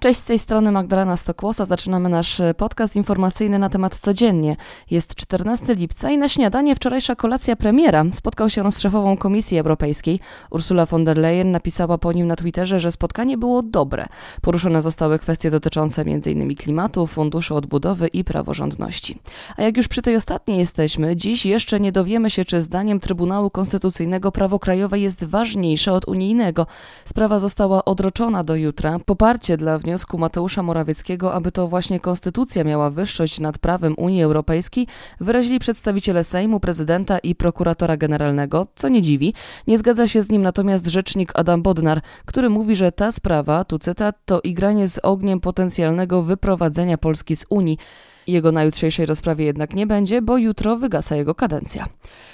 Cześć, z tej strony Magdalena Stokłosa. Zaczynamy nasz podcast informacyjny na temat codziennie. Jest 14 lipca i na śniadanie wczorajsza kolacja premiera spotkał się z szefową Komisji Europejskiej. Ursula von der Leyen napisała po nim na Twitterze, że spotkanie było dobre. Poruszone zostały kwestie dotyczące m.in. klimatu, funduszy odbudowy i praworządności. A jak już przy tej ostatniej jesteśmy, dziś jeszcze nie dowiemy się, czy zdaniem Trybunału Konstytucyjnego prawo krajowe jest ważniejsze od unijnego. Sprawa została odroczona do jutra. Poparcie dla wniosku Mateusza Morawieckiego, aby to właśnie konstytucja miała wyższość nad prawem Unii Europejskiej, wyrazili przedstawiciele Sejmu, prezydenta i prokuratora generalnego, co nie dziwi. Nie zgadza się z nim natomiast rzecznik Adam Bodnar, który mówi, że ta sprawa, tu cytat, to igranie z ogniem potencjalnego wyprowadzenia Polski z Unii. Jego na jutrzejszej rozprawie jednak nie będzie, bo jutro wygasa jego kadencja.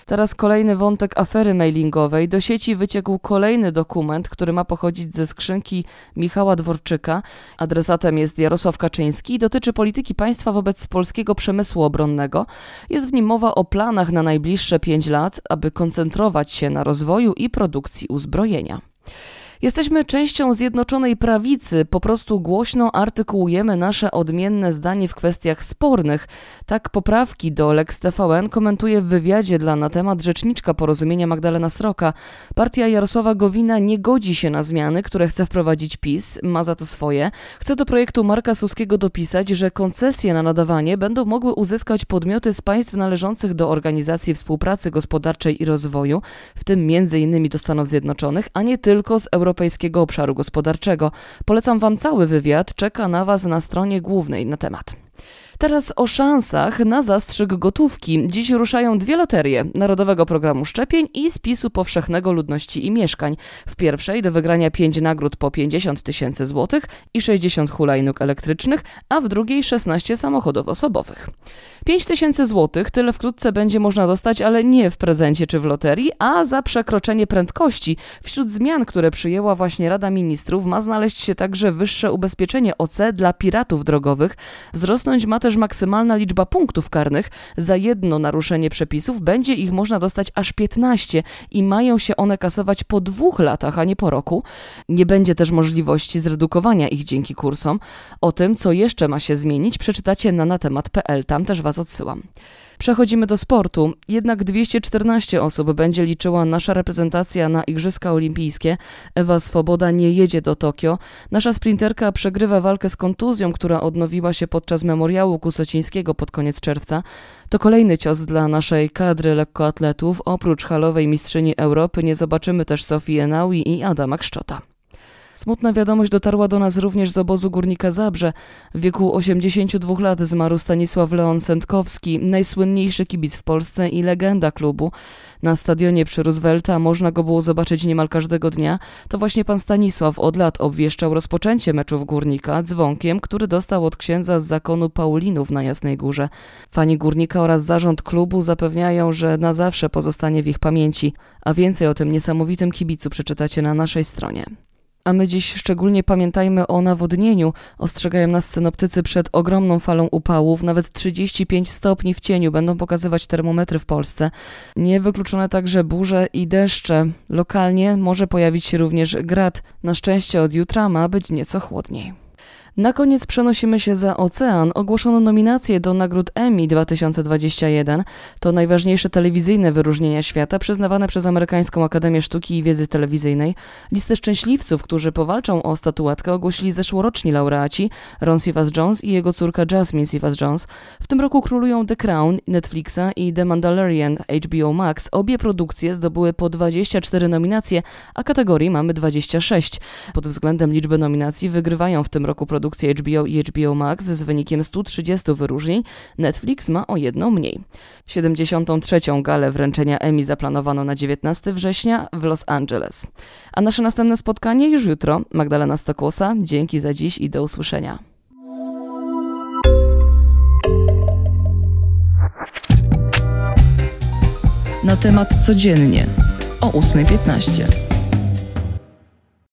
Teraz kolejny wątek afery mailingowej. Do sieci wyciekł kolejny dokument, który ma pochodzić ze skrzynki Michała Dworczyka. Adresatem jest Jarosław Kaczyński i dotyczy polityki państwa wobec polskiego przemysłu obronnego. Jest w nim mowa o planach na najbliższe pięć lat, aby koncentrować się na rozwoju i produkcji uzbrojenia. Jesteśmy częścią Zjednoczonej Prawicy, po prostu głośno artykułujemy nasze odmienne zdanie w kwestiach spornych. Tak poprawki do Lex TVN komentuje w wywiadzie dla na temat rzeczniczka porozumienia Magdalena Sroka. Partia Jarosława Gowina nie godzi się na zmiany, które chce wprowadzić PiS, ma za to swoje. Chce do projektu Marka Suskiego dopisać, że koncesje na nadawanie będą mogły uzyskać podmioty z państw należących do Organizacji Współpracy Gospodarczej i Rozwoju, w tym m.in. do Stanów Zjednoczonych, a nie tylko z Europejskiego Europejskiego Obszaru Gospodarczego. Polecam Wam cały wywiad, czeka na Was na stronie głównej na temat. Teraz o szansach na zastrzyk gotówki. Dziś ruszają dwie loterie Narodowego Programu Szczepień i Spisu Powszechnego Ludności i Mieszkań. W pierwszej do wygrania 5 nagród po 50 tysięcy złotych i 60 hulajnóg elektrycznych, a w drugiej 16 samochodów osobowych. 5 tysięcy złotych tyle wkrótce będzie można dostać, ale nie w prezencie czy w loterii, a za przekroczenie prędkości. Wśród zmian, które przyjęła właśnie Rada Ministrów, ma znaleźć się także wyższe ubezpieczenie OC dla piratów drogowych. Wzrosnąć ma też maksymalna liczba punktów karnych. Za jedno naruszenie przepisów będzie ich można dostać aż 15 i mają się one kasować po dwóch latach, a nie po roku. Nie będzie też możliwości zredukowania ich dzięki kursom. O tym, co jeszcze ma się zmienić, przeczytacie na natemat.pl. Tam też Was odsyłam. Przechodzimy do sportu. Jednak 214 osób będzie liczyła nasza reprezentacja na Igrzyska Olimpijskie. Ewa Swoboda nie jedzie do Tokio. Nasza sprinterka przegrywa walkę z kontuzją, która odnowiła się podczas memoriału Kusocińskiego pod koniec czerwca. To kolejny cios dla naszej kadry lekkoatletów. Oprócz halowej mistrzyni Europy nie zobaczymy też Sofii Enaui i Adama Kszczota. Smutna wiadomość dotarła do nas również z obozu Górnika Zabrze. W wieku 82 lat zmarł Stanisław Leon Sędkowski, najsłynniejszy kibic w Polsce i legenda klubu. Na stadionie przy Roosevelta można go było zobaczyć niemal każdego dnia. To właśnie pan Stanisław od lat obwieszczał rozpoczęcie meczów Górnika dzwonkiem, który dostał od księdza z zakonu Paulinów na Jasnej Górze. Fani Górnika oraz zarząd klubu zapewniają, że na zawsze pozostanie w ich pamięci, a więcej o tym niesamowitym kibicu przeczytacie na naszej stronie. A my dziś szczególnie pamiętajmy o nawodnieniu. Ostrzegają nas synoptycy przed ogromną falą upałów. Nawet 35 stopni w cieniu będą pokazywać termometry w Polsce. Niewykluczone także burze i deszcze. Lokalnie może pojawić się również grad. Na szczęście od jutra ma być nieco chłodniej. Na koniec przenosimy się za ocean. Ogłoszono nominacje do nagród Emmy 2021. To najważniejsze telewizyjne wyróżnienia świata przyznawane przez Amerykańską Akademię Sztuki i Wiedzy Telewizyjnej. Listę szczęśliwców, którzy powalczą o statuetkę, ogłosili zeszłoroczni laureaci Ron Sivas-Jones i jego córka Jasmine Sivas-Jones. W tym roku królują The Crown Netflixa i The Mandalorian HBO Max. Obie produkcje zdobyły po 24 nominacje, a kategorii mamy 26. Pod względem liczby nominacji wygrywają w tym roku produkcje produkcje HBO i HBO Max z wynikiem 130 wyróżnień, Netflix ma o jedną mniej. 73. galę wręczenia Emmy zaplanowano na 19 września w Los Angeles. A nasze następne spotkanie już jutro. Magdalena Stokłosa, dzięki za dziś i do usłyszenia. Na temat codziennie o 8.15.